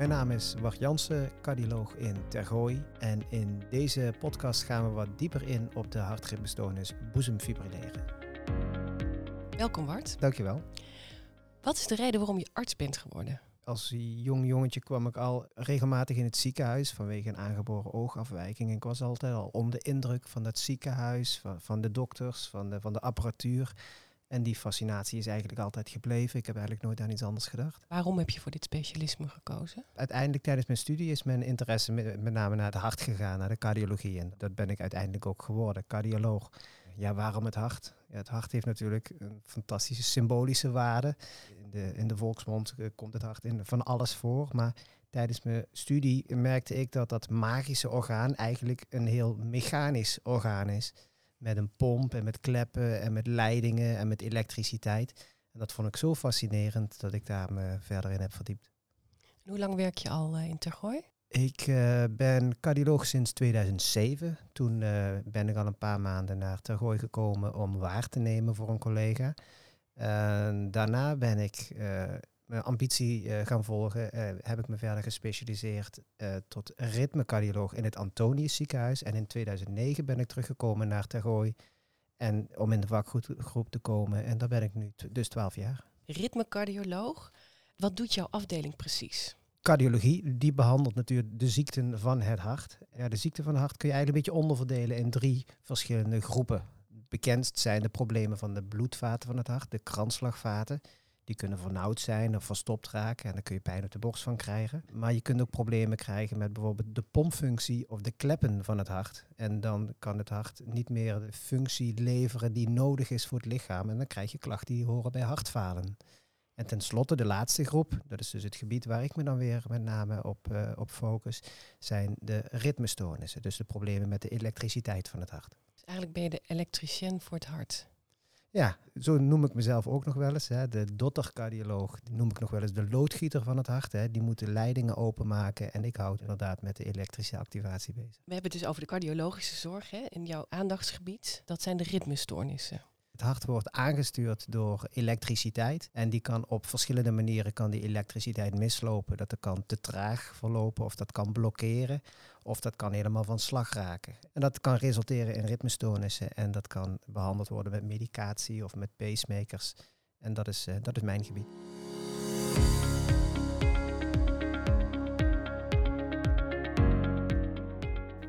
Mijn naam is Wart Jansen, cardioloog in Tergooi. En in deze podcast gaan we wat dieper in op de hartritmestoornis boezemfibrilleren. Welkom Bart. Dankjewel. Wat is de reden waarom je arts bent geworden? Als jong jongetje kwam ik al regelmatig in het ziekenhuis vanwege een aangeboren oogafwijking. En ik was altijd al onder de indruk van dat ziekenhuis, van, van de dokters, van de, van de apparatuur. En die fascinatie is eigenlijk altijd gebleven. Ik heb eigenlijk nooit aan iets anders gedacht. Waarom heb je voor dit specialisme gekozen? Uiteindelijk tijdens mijn studie is mijn interesse met, met name naar het hart gegaan, naar de cardiologie. En dat ben ik uiteindelijk ook geworden, cardioloog. Ja, waarom het hart? Ja, het hart heeft natuurlijk een fantastische symbolische waarde. In de, in de volksmond eh, komt het hart in van alles voor. Maar tijdens mijn studie merkte ik dat dat magische orgaan eigenlijk een heel mechanisch orgaan is. Met een pomp en met kleppen en met leidingen en met elektriciteit. En dat vond ik zo fascinerend dat ik daar me verder in heb verdiept. En hoe lang werk je al uh, in Tergooi? Ik uh, ben cardioloog sinds 2007. Toen uh, ben ik al een paar maanden naar Tergooi gekomen om waar te nemen voor een collega. Daarna ben ik mijn ambitie gaan volgen. heb ik me verder gespecialiseerd tot ritmecardioloog in het Antonius ziekenhuis. En in 2009 ben ik teruggekomen naar Tergooi. En om in de vakgroep te komen. En daar ben ik nu dus 12 jaar. Ritmecardioloog. Wat doet jouw afdeling precies? cardiologie, die behandelt natuurlijk de ziekten van het hart. Ja, de ziekte van het hart kun je eigenlijk een beetje onderverdelen in drie verschillende groepen. Bekendst zijn de problemen van de bloedvaten van het hart, de kransslagvaten. Die kunnen vernauwd zijn of verstopt raken en daar kun je pijn op de borst van krijgen. Maar je kunt ook problemen krijgen met bijvoorbeeld de pompfunctie of de kleppen van het hart. En dan kan het hart niet meer de functie leveren die nodig is voor het lichaam. En dan krijg je klachten die horen bij hartfalen. En tenslotte de laatste groep, dat is dus het gebied waar ik me dan weer met name op, uh, op focus, zijn de ritmestoornissen. Dus de problemen met de elektriciteit van het hart. Dus eigenlijk ben je de elektricien voor het hart. Ja, zo noem ik mezelf ook nog wel eens. Hè. De dottercardioloog die noem ik nog wel eens de loodgieter van het hart. Hè. Die moet de leidingen openmaken en ik houd inderdaad met de elektrische activatie bezig. We hebben het dus over de cardiologische zorg hè, in jouw aandachtsgebied. Dat zijn de ritmestoornissen. Het hart wordt aangestuurd door elektriciteit. En die kan op verschillende manieren kan die elektriciteit mislopen. Dat kan te traag verlopen of dat kan blokkeren. Of dat kan helemaal van slag raken. En dat kan resulteren in ritmestoornissen. En dat kan behandeld worden met medicatie of met pacemakers. En dat is, uh, dat is mijn gebied.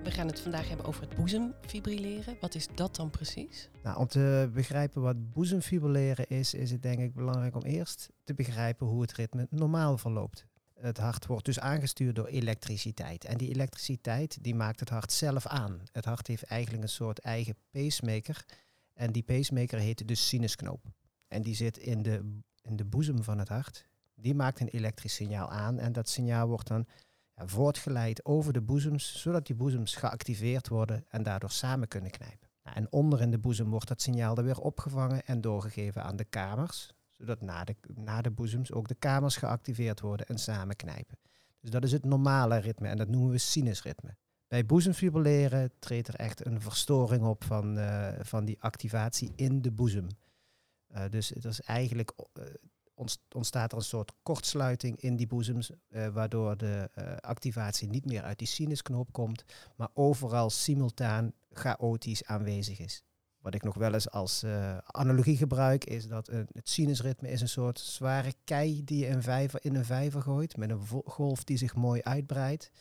We gaan het vandaag hebben over het boezemfibrilleren. Wat is dat dan precies? Nou, om te begrijpen wat boezemfibrilleren is, is het denk ik belangrijk om eerst te begrijpen hoe het ritme normaal verloopt. Het hart wordt dus aangestuurd door elektriciteit. En die elektriciteit die maakt het hart zelf aan. Het hart heeft eigenlijk een soort eigen pacemaker. En die pacemaker heet de sinusknoop. En die zit in de, in de boezem van het hart. Die maakt een elektrisch signaal aan. En dat signaal wordt dan voortgeleid over de boezems, zodat die boezems geactiveerd worden en daardoor samen kunnen knijpen. Nou, en onder in de boezem wordt dat signaal er weer opgevangen en doorgegeven aan de kamers, zodat na de, na de boezems ook de kamers geactiveerd worden en samen knijpen. Dus dat is het normale ritme en dat noemen we sinusritme. Bij boezemfibrilleren treedt er echt een verstoring op van, uh, van die activatie in de boezem. Uh, dus het is eigenlijk uh, ontstaat er een soort kortsluiting in die boezems, waardoor de activatie niet meer uit die sinusknoop komt, maar overal simultaan chaotisch aanwezig is. Wat ik nog wel eens als uh, analogie gebruik, is dat het sinusritme is een soort zware kei die je in, vijver, in een vijver gooit, met een golf die zich mooi uitbreidt.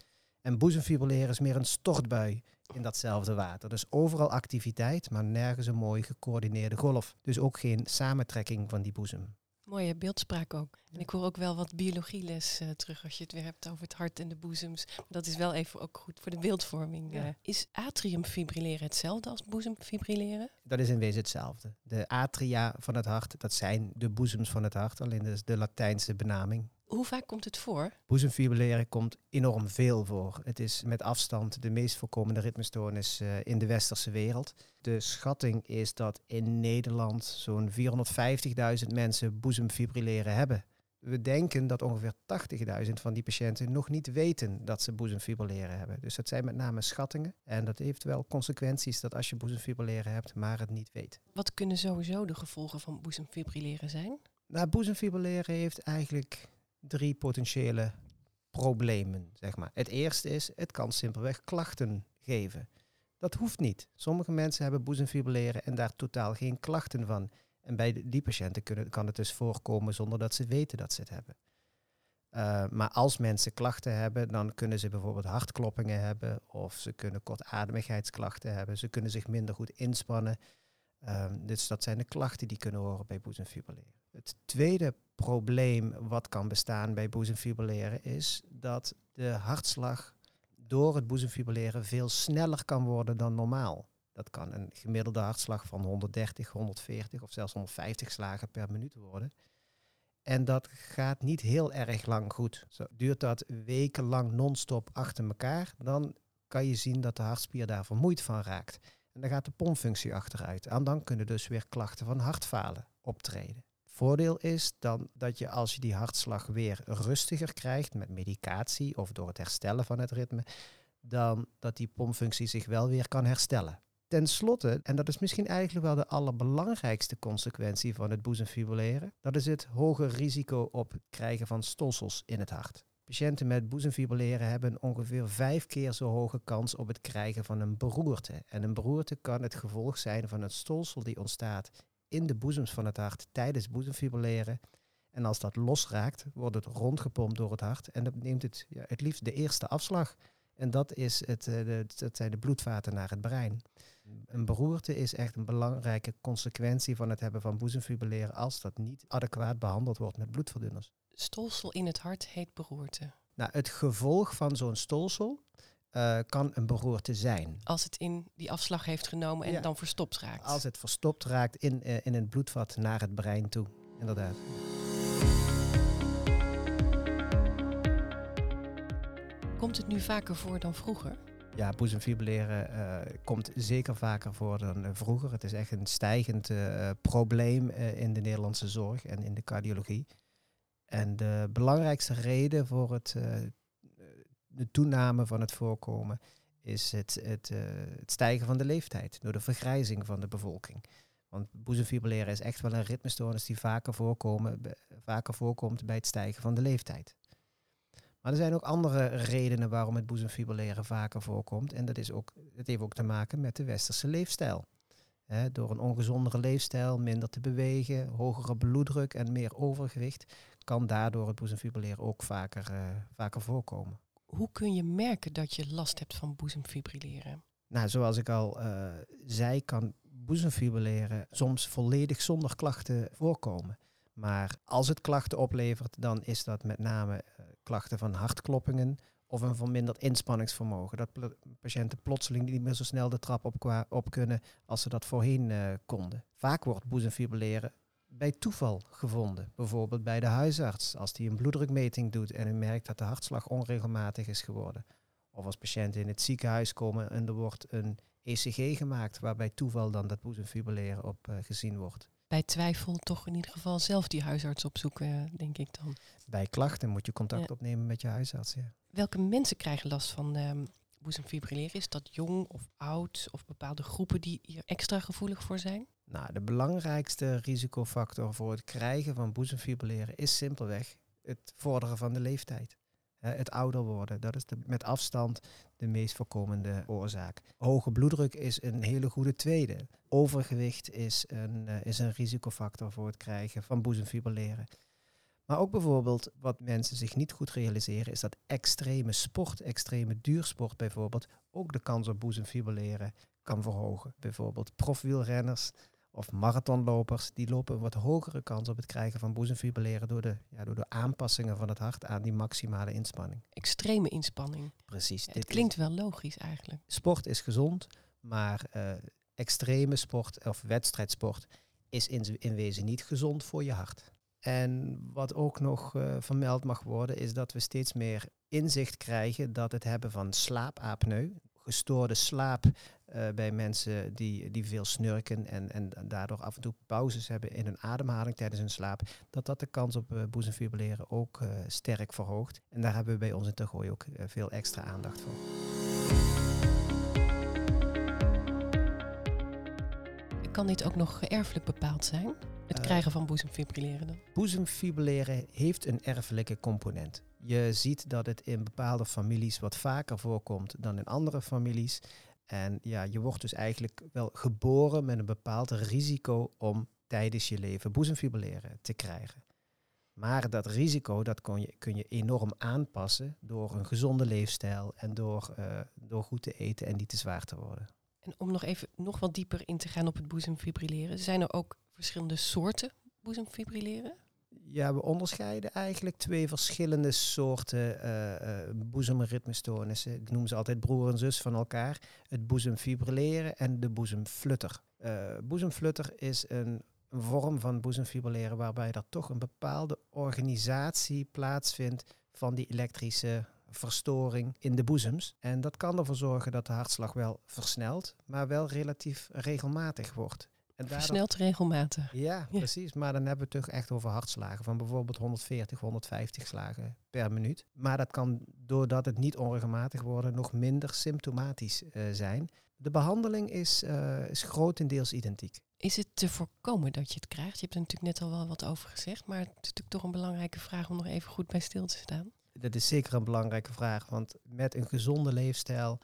En boezemfibrilleren is meer een stortbui in datzelfde water. Dus overal activiteit, maar nergens een mooi gecoördineerde golf. Dus ook geen samentrekking van die boezem. Mooie beeldspraak ook. En ik hoor ook wel wat biologieles uh, terug als je het weer hebt over het hart en de boezems. Dat is wel even ook goed voor de beeldvorming. Ja. Uh, is atriumfibrilleren hetzelfde als boezemfibrilleren? Dat is in wezen hetzelfde. De atria van het hart, dat zijn de boezems van het hart. Alleen dat is de Latijnse benaming. Hoe vaak komt het voor? Boezemfibrilleren komt enorm veel voor. Het is met afstand de meest voorkomende ritmestoornis uh, in de westerse wereld. De schatting is dat in Nederland zo'n 450.000 mensen boezemfibrilleren hebben. We denken dat ongeveer 80.000 van die patiënten nog niet weten dat ze boezemfibrilleren hebben. Dus dat zijn met name schattingen. En dat heeft wel consequenties dat als je boezemfibrilleren hebt, maar het niet weet. Wat kunnen sowieso de gevolgen van boezemfibrilleren zijn? Nou, boezemfibrilleren heeft eigenlijk drie potentiële problemen, zeg maar. Het eerste is, het kan simpelweg klachten geven. Dat hoeft niet. Sommige mensen hebben boezemfibrilleren en daar totaal geen klachten van. En bij die patiënten kunnen, kan het dus voorkomen zonder dat ze weten dat ze het hebben. Uh, maar als mensen klachten hebben, dan kunnen ze bijvoorbeeld hartkloppingen hebben of ze kunnen kortademigheidsklachten hebben. Ze kunnen zich minder goed inspannen. Um, dus dat zijn de klachten die kunnen horen bij boezemfibrilleren. Het tweede probleem wat kan bestaan bij boezemfibrilleren is dat de hartslag door het boezemfibrilleren veel sneller kan worden dan normaal. Dat kan een gemiddelde hartslag van 130, 140 of zelfs 150 slagen per minuut worden. En dat gaat niet heel erg lang goed. Zo duurt dat wekenlang non-stop achter elkaar, dan kan je zien dat de hartspier daar vermoeid van raakt. En dan gaat de pompfunctie achteruit. En dan kunnen dus weer klachten van hartfalen optreden. Voordeel is dan dat je als je die hartslag weer rustiger krijgt met medicatie of door het herstellen van het ritme, dan dat die pompfunctie zich wel weer kan herstellen. Ten slotte, en dat is misschien eigenlijk wel de allerbelangrijkste consequentie van het boezemfibrilleren, dat is het hoge risico op krijgen van stolsels in het hart. Patiënten met boezemfibrilleren hebben ongeveer vijf keer zo hoge kans op het krijgen van een beroerte. En een beroerte kan het gevolg zijn van een stolsel die ontstaat in de boezems van het hart tijdens boezemfibrilleren. En als dat losraakt, wordt het rondgepompt door het hart en dan neemt het ja, het liefst de eerste afslag. En dat, is het, uh, de, dat zijn de bloedvaten naar het brein. Een beroerte is echt een belangrijke consequentie van het hebben van boezemfibrilleren als dat niet adequaat behandeld wordt met bloedverdunners. Stolsel in het hart heet beroerte. Nou, het gevolg van zo'n stolsel uh, kan een beroerte zijn. Als het in die afslag heeft genomen en dan verstopt raakt. Als het verstopt raakt in, uh, in het bloedvat naar het brein toe, inderdaad. Komt het nu vaker voor dan vroeger? Ja, boezemfibrilleren uh, komt zeker vaker voor dan vroeger. Het is echt een stijgend probleem in de Nederlandse zorg en in de cardiologie. En de belangrijkste reden voor het de toename van het voorkomen is het, het, uh, het, stijgen van de leeftijd door de vergrijzing van de bevolking. Want boezemfibrilleren is echt wel een ritmestoornis die vaker, voorkomt bij het stijgen van de leeftijd. Maar er zijn ook andere redenen waarom het boezemfibrilleren vaker voorkomt. En dat, is ook, heeft ook te maken met de westerse leefstijl. door een ongezondere leefstijl, minder te bewegen, hogere bloeddruk en meer overgewicht, kan daardoor het boezemfibrilleren ook vaker, uh, vaker voorkomen. Hoe kun je merken dat je last hebt van boezemfibrilleren? Nou, zoals ik al uh, zei, kan boezemfibrilleren soms volledig zonder klachten voorkomen. Maar als het klachten oplevert, dan is dat met name uh, klachten van hartkloppingen of een verminderd inspanningsvermogen. Dat patiënten plotseling niet meer zo snel de trap op, op kunnen als ze dat voorheen uh, konden. Vaak wordt boezemfibrilleren bij toeval gevonden. Bijvoorbeeld bij de huisarts, als die een bloeddrukmeting doet en u merkt dat de hartslag onregelmatig is geworden. Of als patiënten in het ziekenhuis komen en er wordt een ECG gemaakt, waarbij toeval dan dat boezemfibrilleren op uh, gezien wordt. Bij twijfel toch in ieder geval zelf die huisarts opzoeken, denk ik dan. Bij klachten moet je contact ja. opnemen met je huisarts. Ja. Welke mensen krijgen last van um, boezemfibrilleren? Is dat jong of oud of bepaalde groepen die hier extra gevoelig voor zijn? Nou, de belangrijkste risicofactor voor het krijgen van boezemfibrilleren is simpelweg het vorderen van de leeftijd. het ouder worden, dat is de, met afstand de meest voorkomende oorzaak. Hoge bloeddruk is een hele goede tweede. Overgewicht is een, uh, is een risicofactor voor het krijgen van boezemfibrilleren. Maar ook bijvoorbeeld wat mensen zich niet goed realiseren, is dat extreme sport, extreme duursport bijvoorbeeld, ook de kans op boezemfibrilleren kan verhogen. Bijvoorbeeld profwielrenners of marathonlopers, die lopen een wat hogere kans op het krijgen van boezemfibrilleren door de, ja, door de aanpassingen van het hart aan die maximale inspanning. Extreme inspanning. Precies. Het klinkt wel logisch eigenlijk. Sport is gezond, maar uh, extreme sport of wedstrijdsport is in, in wezen niet gezond voor je hart. En wat ook nog uh, vermeld mag worden, is dat we steeds meer inzicht krijgen dat het hebben van slaapapneu, gestoorde slaap uh, bij mensen die, die veel snurken en, en daardoor af en toe pauzes hebben in hun ademhaling tijdens hun slaap, dat dat de kans op uh, boezemfibrilleren ook uh, sterk verhoogt. En daar hebben we bij ons in Tergooi ook veel extra aandacht voor. Kan dit ook nog erfelijk bepaald zijn? Het Eh, krijgen van boezemfibrilleren dan? Boezemfibrilleren heeft een erfelijke component. Je ziet dat het in bepaalde families wat vaker voorkomt dan in andere families. En ja, je wordt dus eigenlijk wel geboren met een bepaald risico om tijdens je leven boezemfibrilleren te krijgen. Maar dat risico dat kun, je, kun je enorm aanpassen door een gezonde leefstijl en door, eh, door goed te eten en niet te zwaar te worden. En om nog even nog wat dieper in te gaan op het boezemfibrilleren. Zijn er ook verschillende soorten boezemfibrilleren? Ja, we onderscheiden eigenlijk twee verschillende soorten eh boezemritmestoornissen. Ik noem ze altijd broer en zus van elkaar. Het boezemfibrilleren en de boezemflutter. Eh boezemflutter is een, een vorm van boezemfibrilleren waarbij er toch een bepaalde organisatie plaatsvindt van die elektrische verstoring in de boezems. En dat kan ervoor zorgen dat de hartslag wel versnelt, maar wel relatief regelmatig wordt. En daardoor- Versneld regelmatig. ja, Ja. precies. Maar dan hebben we het toch echt over hartslagen van bijvoorbeeld 140, 150 slagen per minuut. Maar dat kan, doordat het niet onregelmatig wordt, nog minder symptomatisch eh, zijn. De behandeling is, eh, is grotendeels identiek. Is het te voorkomen dat je het krijgt? Je hebt er natuurlijk net al wel wat over gezegd, maar het is natuurlijk toch een belangrijke vraag om nog even goed bij stil te staan. Dat is zeker een belangrijke vraag, want met een gezonde leefstijl,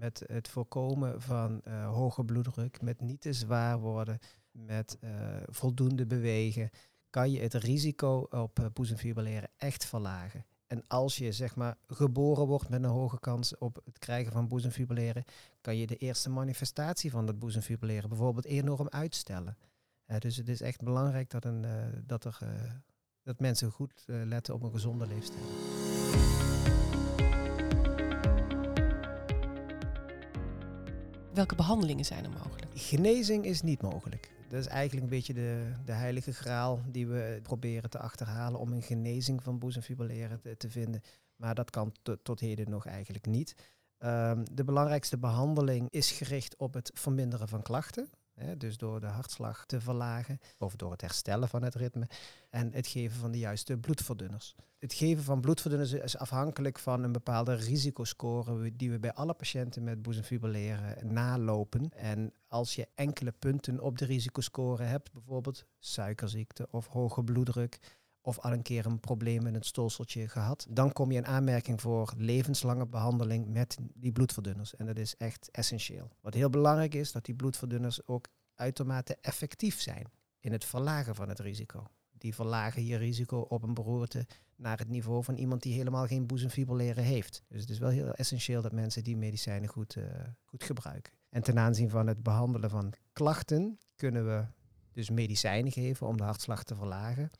met het voorkomen van eh, hoge bloeddruk, met niet te zwaar worden, met eh, voldoende bewegen, kan je het risico op uh, boezemfibrilleren echt verlagen. En als je zeg maar geboren wordt met een hoge kans op het krijgen van boezemfibrilleren, kan je de eerste manifestatie van dat boezemfibrilleren bijvoorbeeld enorm uitstellen. Dus het is echt belangrijk dat, een, dat, er, dat mensen goed letten op een gezonde leefstijl. Welke behandelingen zijn er mogelijk? Genezing is niet mogelijk. Dat is eigenlijk een beetje de, de heilige graal die we proberen te achterhalen om een genezing van boezemfibrilleren te, te vinden. Maar dat kan tot heden nog eigenlijk niet. Um, de belangrijkste behandeling is gericht op het verminderen van klachten. Hè, dus door de hartslag te verlagen of door het herstellen van het ritme en het geven van de juiste bloedverdunners. Het geven van bloedverdunners is afhankelijk van een bepaalde risicoscore die we bij alle patiënten met boezemfibrilleren nalopen. En als je enkele punten op de risicoscore hebt, bijvoorbeeld suikerziekte of hoge bloeddruk, of al een keer een probleem met het stolseltje gehad, dan kom je in aanmerking voor levenslange behandeling met die bloedverdunners. En dat is echt essentieel. Wat heel belangrijk is, dat die bloedverdunners ook uitermate effectief zijn in het verlagen van het risico. Die verlagen je risico op een beroerte naar het niveau van iemand die helemaal geen boezemfibrilleren heeft. Dus het is wel heel essentieel dat mensen die medicijnen goed, uh, goed gebruiken. En ten aanzien van het behandelen van klachten kunnen we dus medicijnen geven om de hartslag te verlagen.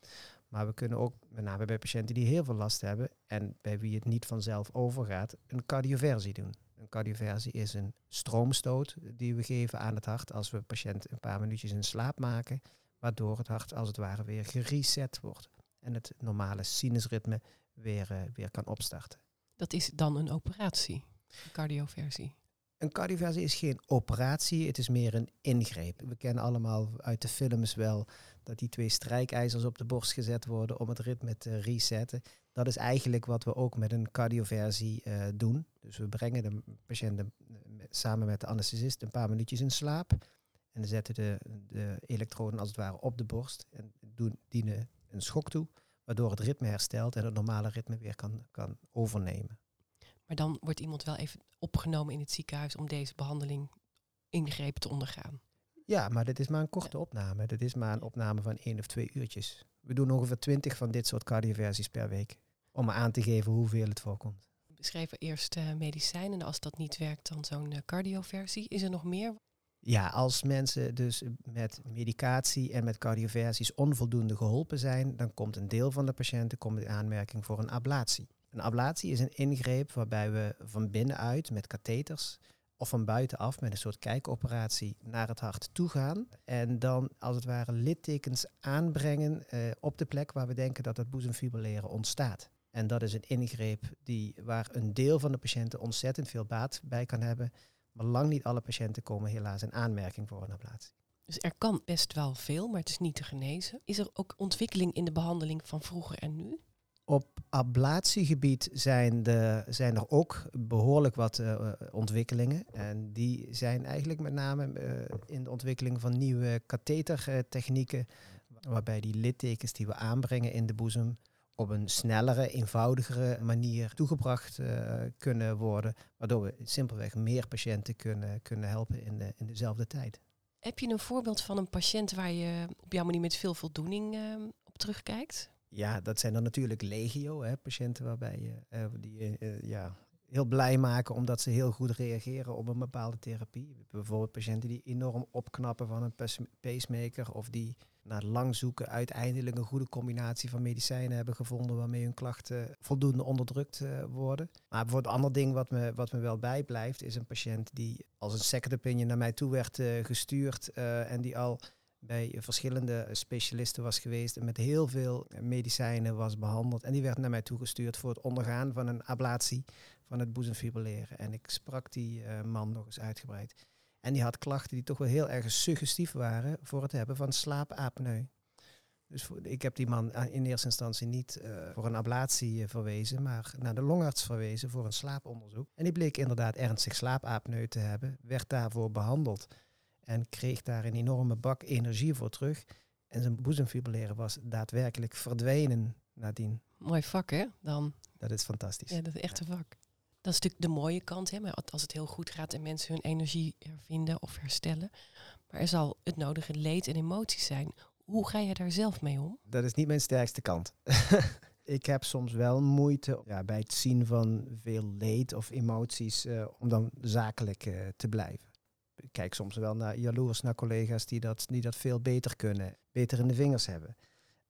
Maar we kunnen ook, met name bij patiënten die heel veel last hebben en bij wie het niet vanzelf overgaat, een cardioversie doen. Een cardioversie is een stroomstoot die we geven aan het hart als we de patiënt een paar minuutjes in slaap maken, waardoor het hart als het ware weer gereset wordt en het normale sinusritme weer, uh, weer kan opstarten. Dat is dan een operatie, een cardioversie. Een cardioversie is geen operatie, het is meer een ingreep. We kennen allemaal uit de films wel dat die twee strijkijzers op de borst gezet worden om het ritme te resetten. Dat is eigenlijk wat we ook met een cardioversie uh, doen. Dus we brengen de patiënt samen met de anesthesist een paar minuutjes in slaap. En zetten de, de elektroden als het ware op de borst en doen, dienen een schok toe, waardoor het ritme herstelt en het normale ritme weer kan, kan overnemen. Maar dan wordt iemand wel even opgenomen in het ziekenhuis om deze behandeling ingrepen te ondergaan. Ja, maar dit is maar een korte ja. opname. Dit is maar een opname van één of twee uurtjes. We doen ongeveer twintig van dit soort cardioversies per week. Om aan te geven hoeveel het voorkomt. We beschreven eerst uh, medicijnen. En als dat niet werkt, dan zo'n uh, cardioversie. Is er nog meer? Ja, als mensen dus met medicatie en met cardioversies onvoldoende geholpen zijn, dan komt een deel van de patiënten komt in aanmerking voor een ablatie. Een ablatie is een ingreep waarbij we van binnenuit met katheters of van buitenaf met een soort kijkoperatie naar het hart toe gaan. En dan als het ware littekens aanbrengen uh, op de plek waar we denken dat het boezemfibrilleren ontstaat. En dat is een ingreep die, waar een deel van de patiënten ontzettend veel baat bij kan hebben. Maar lang niet alle patiënten komen helaas in aanmerking voor een ablatie. Dus er kan best wel veel, maar het is niet te genezen. Is er ook ontwikkeling in de behandeling van vroeger en nu? Op ablatiegebied zijn, de, zijn er ook behoorlijk wat uh, ontwikkelingen. En die zijn eigenlijk met name uh, in de ontwikkeling van nieuwe kathetertechnieken, waarbij die littekens die we aanbrengen in de boezem op een snellere, eenvoudigere manier toegebracht uh, kunnen worden, waardoor we simpelweg meer patiënten kunnen, kunnen helpen in, de, in dezelfde tijd. Heb je een voorbeeld van een patiënt waar je op jouw manier met veel voldoening uh, op terugkijkt? Ja, dat zijn dan natuurlijk legio, hè, patiënten waarbij je uh, die ja, heel blij maken omdat ze heel goed reageren op een bepaalde therapie. Bijvoorbeeld patiënten die enorm opknappen van een pacemaker of die na lang zoeken uiteindelijk een goede combinatie van medicijnen hebben gevonden waarmee hun klachten voldoende onderdrukt uh, worden. Maar bijvoorbeeld een ander ding wat me, wat me wel bijblijft is een patiënt die als een second opinion naar mij toe werd gestuurd en die al bij verschillende specialisten was geweest en met heel veel medicijnen was behandeld. En die werd naar mij toegestuurd voor het ondergaan van een ablatie van het boezemfibrilleren. En ik sprak die man nog eens uitgebreid. En die had klachten die toch wel heel erg suggestief waren voor het hebben van slaapapneu. Dus ik heb die man in eerste instantie niet voor een ablatie verwezen, maar naar de longarts verwezen voor een slaaponderzoek. En die bleek inderdaad ernstig slaapapneu te hebben, werd daarvoor behandeld en kreeg daar een enorme bak energie voor terug. En zijn boezemfibrilleren was daadwerkelijk verdwenen nadien. Mooi vak hè, dan? Dat is fantastisch. Ja, dat is echt een vak. Dat is natuurlijk de mooie kant. Hè? Maar als het heel goed gaat en mensen hun energie hervinden of herstellen. Maar er zal het nodige leed en emoties zijn. Hoe ga je daar zelf mee om? Dat is niet mijn sterkste kant. ik heb soms wel moeite ja, bij het zien van veel leed of emoties uh, om dan zakelijk uh, te blijven. Kijk soms wel naar jaloers naar collega's die dat, die dat veel beter kunnen, beter in de vingers hebben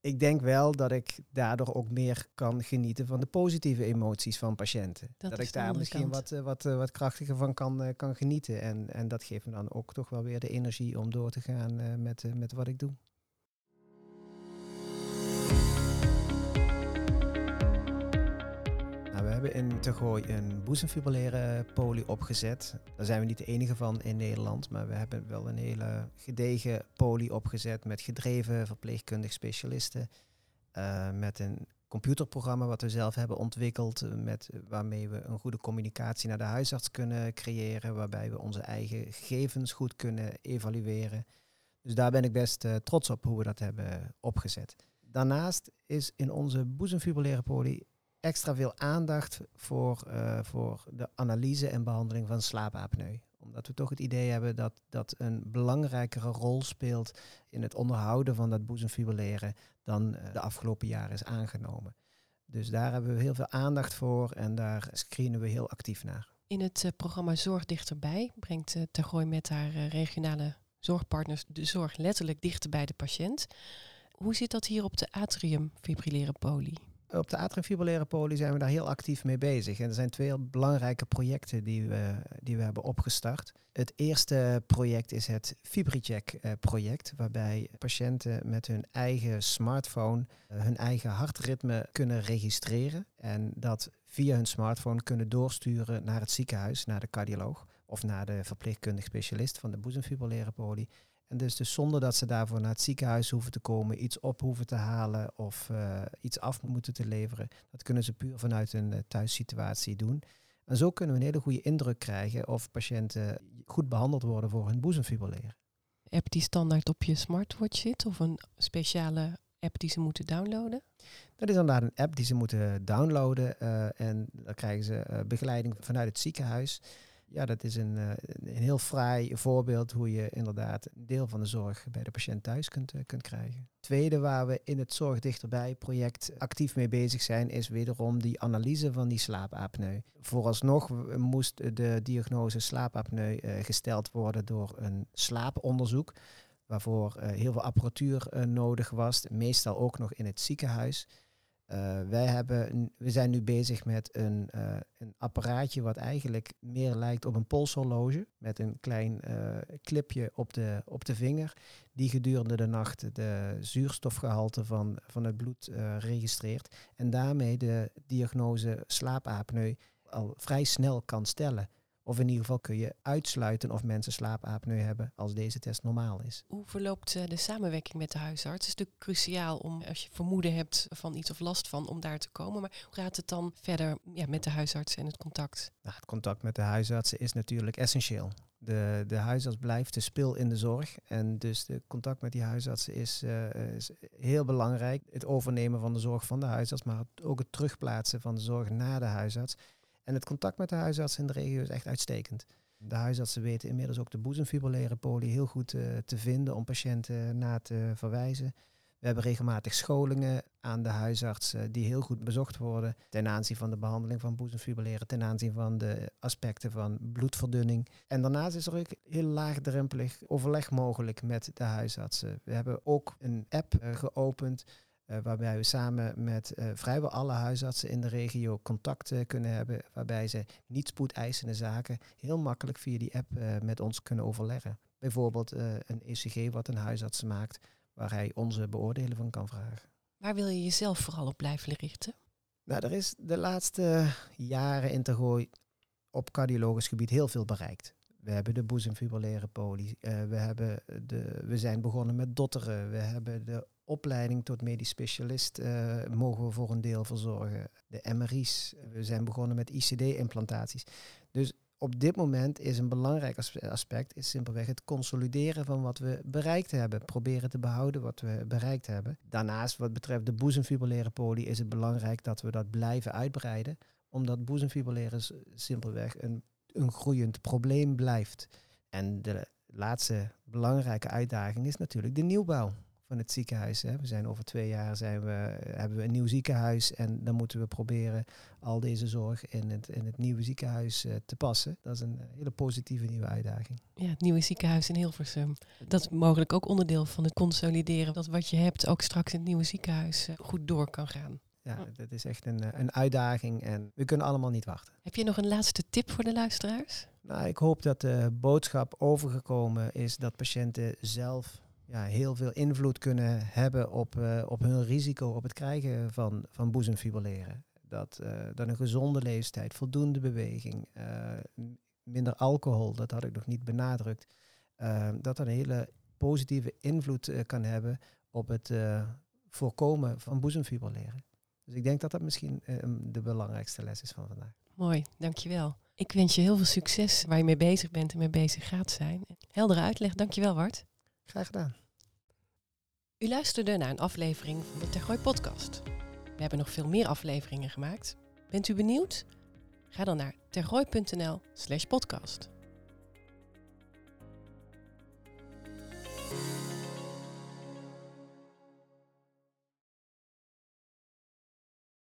ik denk wel dat ik daardoor ook meer kan genieten van de positieve emoties van patiënten. Dat, ik daar misschien wat, uh, wat, uh, wat krachtiger van kan, uh, kan genieten. En, en dat geeft me dan ook toch wel weer de energie om door te gaan met, met wat ik doe. Hebben in Tegooi een boezemfibrilleren poli opgezet. Daar zijn we niet de enige van in Nederland, maar we hebben wel een hele gedegen poli opgezet met gedreven verpleegkundig specialisten. Uh, met een computerprogramma wat we zelf hebben ontwikkeld, uh, met, waarmee we een goede communicatie naar de huisarts kunnen creëren, waarbij we onze eigen gegevens goed kunnen evalueren. Dus daar ben ik best trots op hoe we dat hebben opgezet. Daarnaast is in onze boezemfibrilleren poli extra veel aandacht voor, uh, voor de analyse en behandeling van slaapapneu. Omdat we toch het idee hebben dat dat een belangrijkere rol speelt in het onderhouden van dat boezemfibrilleren dan uh, de afgelopen jaren is aangenomen. Dus daar hebben we heel veel aandacht voor en daar screenen we heel actief naar. In het uh, programma Zorg Dichterbij brengt uh, Tergooi met haar regionale zorgpartners de zorg letterlijk dichter bij de patiënt. Hoe zit dat hier op de atriumfibrilleren poli? Op de atriumfibrillare poli zijn we daar heel actief mee bezig. En er zijn twee belangrijke projecten die we, die we hebben opgestart. Het eerste project is het FibriCheck-project, waarbij patiënten met hun eigen smartphone uh, hun eigen hartritme kunnen registreren. En dat via hun smartphone kunnen doorsturen naar het ziekenhuis, naar de cardioloog of naar de verpleegkundig specialist van de boezemfibrillare poli. En dus, dus zonder dat ze daarvoor naar het ziekenhuis hoeven te komen, iets op hoeven te halen of uh, iets af moeten te leveren. Dat kunnen ze puur vanuit hun uh, thuissituatie doen. En zo kunnen we een hele goede indruk krijgen of patiënten goed behandeld worden voor hun boezemfibrilleren. App die standaard op je smartwatch zit of een speciale app die ze moeten downloaden? Dat is inderdaad een app die ze moeten downloaden uh, en dan krijgen ze begeleiding vanuit het ziekenhuis ja, dat is een, uh, een heel fraai voorbeeld hoe je inderdaad een deel van de zorg bij de patiënt thuis kunt, uh, kunt krijgen. Tweede waar we in het Zorg Dichterbij project actief mee bezig zijn, is wederom die analyse van die slaapapneu. Vooralsnog moest de diagnose slaapapneu uh, gesteld worden door een slaaponderzoek, waarvoor heel veel apparatuur nodig was, meestal ook nog in het ziekenhuis. Uh, wij hebben, we zijn nu bezig met een, uh, een apparaatje wat eigenlijk meer lijkt op een polshorloge. Met een klein uh, clipje op de, op de vinger. Die gedurende de nacht de zuurstofgehalte van, van het bloed registreert. En daarmee de diagnose slaapapneu al vrij snel kan stellen Of in ieder geval kun je uitsluiten of mensen slaapapneu hebben als deze test normaal is. Hoe verloopt eh, de samenwerking met de huisarts? Het is natuurlijk cruciaal om, als je vermoeden hebt van iets of last van, om daar te komen. Maar hoe gaat het dan verder ja, met de huisarts en het contact? Nou, het contact met de huisartsen is natuurlijk essentieel. De, de huisarts blijft de spil in de zorg. En dus de contact met die huisartsen is, uh, is heel belangrijk. Het overnemen van de zorg van de huisarts, maar ook het terugplaatsen van de zorg naar de huisarts. En het contact met de huisartsen in de regio is echt uitstekend. De huisartsen weten inmiddels ook de boezemfibrillaire poli heel goed uh, te vinden om patiënten na te verwijzen. We hebben regelmatig scholingen aan de huisartsen die heel goed bezocht worden ten aanzien van de behandeling van boezemfibrilleren, ten aanzien van de aspecten van bloedverdunning. En daarnaast is er ook heel laagdrempelig overleg mogelijk met de huisartsen. We hebben ook een app uh, geopend uh, waarbij we samen met uh, vrijwel alle huisartsen in de regio contact uh, kunnen hebben, waarbij ze niet spoedeisende zaken heel makkelijk via die app met ons kunnen overleggen. Bijvoorbeeld een ECG wat een huisarts maakt, waar hij onze beoordeling van kan vragen. Waar wil je jezelf vooral op blijven richten? Nou, er is de laatste jaren in Tergooi op cardiologisch gebied heel veel bereikt. We hebben de boezemfibrillaire poli. Uh, we, hebben de, we zijn begonnen met dotteren. We hebben de opleiding tot medisch specialist uh, mogen we voor een deel verzorgen. De MRI's. We zijn begonnen met ICD-implantaties. Dus op dit moment is een belangrijk aspect is simpelweg het consolideren van wat we bereikt hebben. Proberen te behouden wat we bereikt hebben. Daarnaast, wat betreft de boezemfibrillaire poli, is het belangrijk dat we dat blijven uitbreiden. Omdat boezemfibrilleren simpelweg een, een groeiend probleem blijft. En de laatste belangrijke uitdaging is natuurlijk de nieuwbouw van het ziekenhuis. Hè. We zijn over twee jaar zijn we, hebben we een nieuw ziekenhuis en dan moeten we proberen al deze zorg in het, in het nieuwe ziekenhuis uh, te passen. Dat is een hele positieve nieuwe uitdaging. Ja, het nieuwe ziekenhuis in Hilversum. Dat is mogelijk ook onderdeel van het consolideren. Dat wat je hebt ook straks in het nieuwe ziekenhuis uh, goed door kan gaan. Ja, dat is echt een, een uitdaging en we kunnen allemaal niet wachten. Heb je nog een laatste tip voor de luisteraars? Nou, ik hoop dat de boodschap overgekomen is dat patiënten zelf ja, heel veel invloed kunnen hebben op, uh, op hun risico op het krijgen van, van boezemfibrilleren. Dat, uh, dat een gezonde leeftijd, voldoende beweging, uh, minder alcohol, dat had ik nog niet benadrukt, dat dat een hele positieve invloed kan hebben op het voorkomen van boezemfibrilleren. Dus ik denk dat dat misschien de belangrijkste les is van vandaag. Mooi, dankjewel. Ik wens je heel veel succes waar je mee bezig bent en mee bezig gaat zijn. Heldere uitleg, dankjewel Wart. Graag gedaan. U luisterde naar een aflevering van de Tergooi podcast. We hebben nog veel meer afleveringen gemaakt. Bent u benieuwd? Ga dan naar tergooi.nl slash podcast.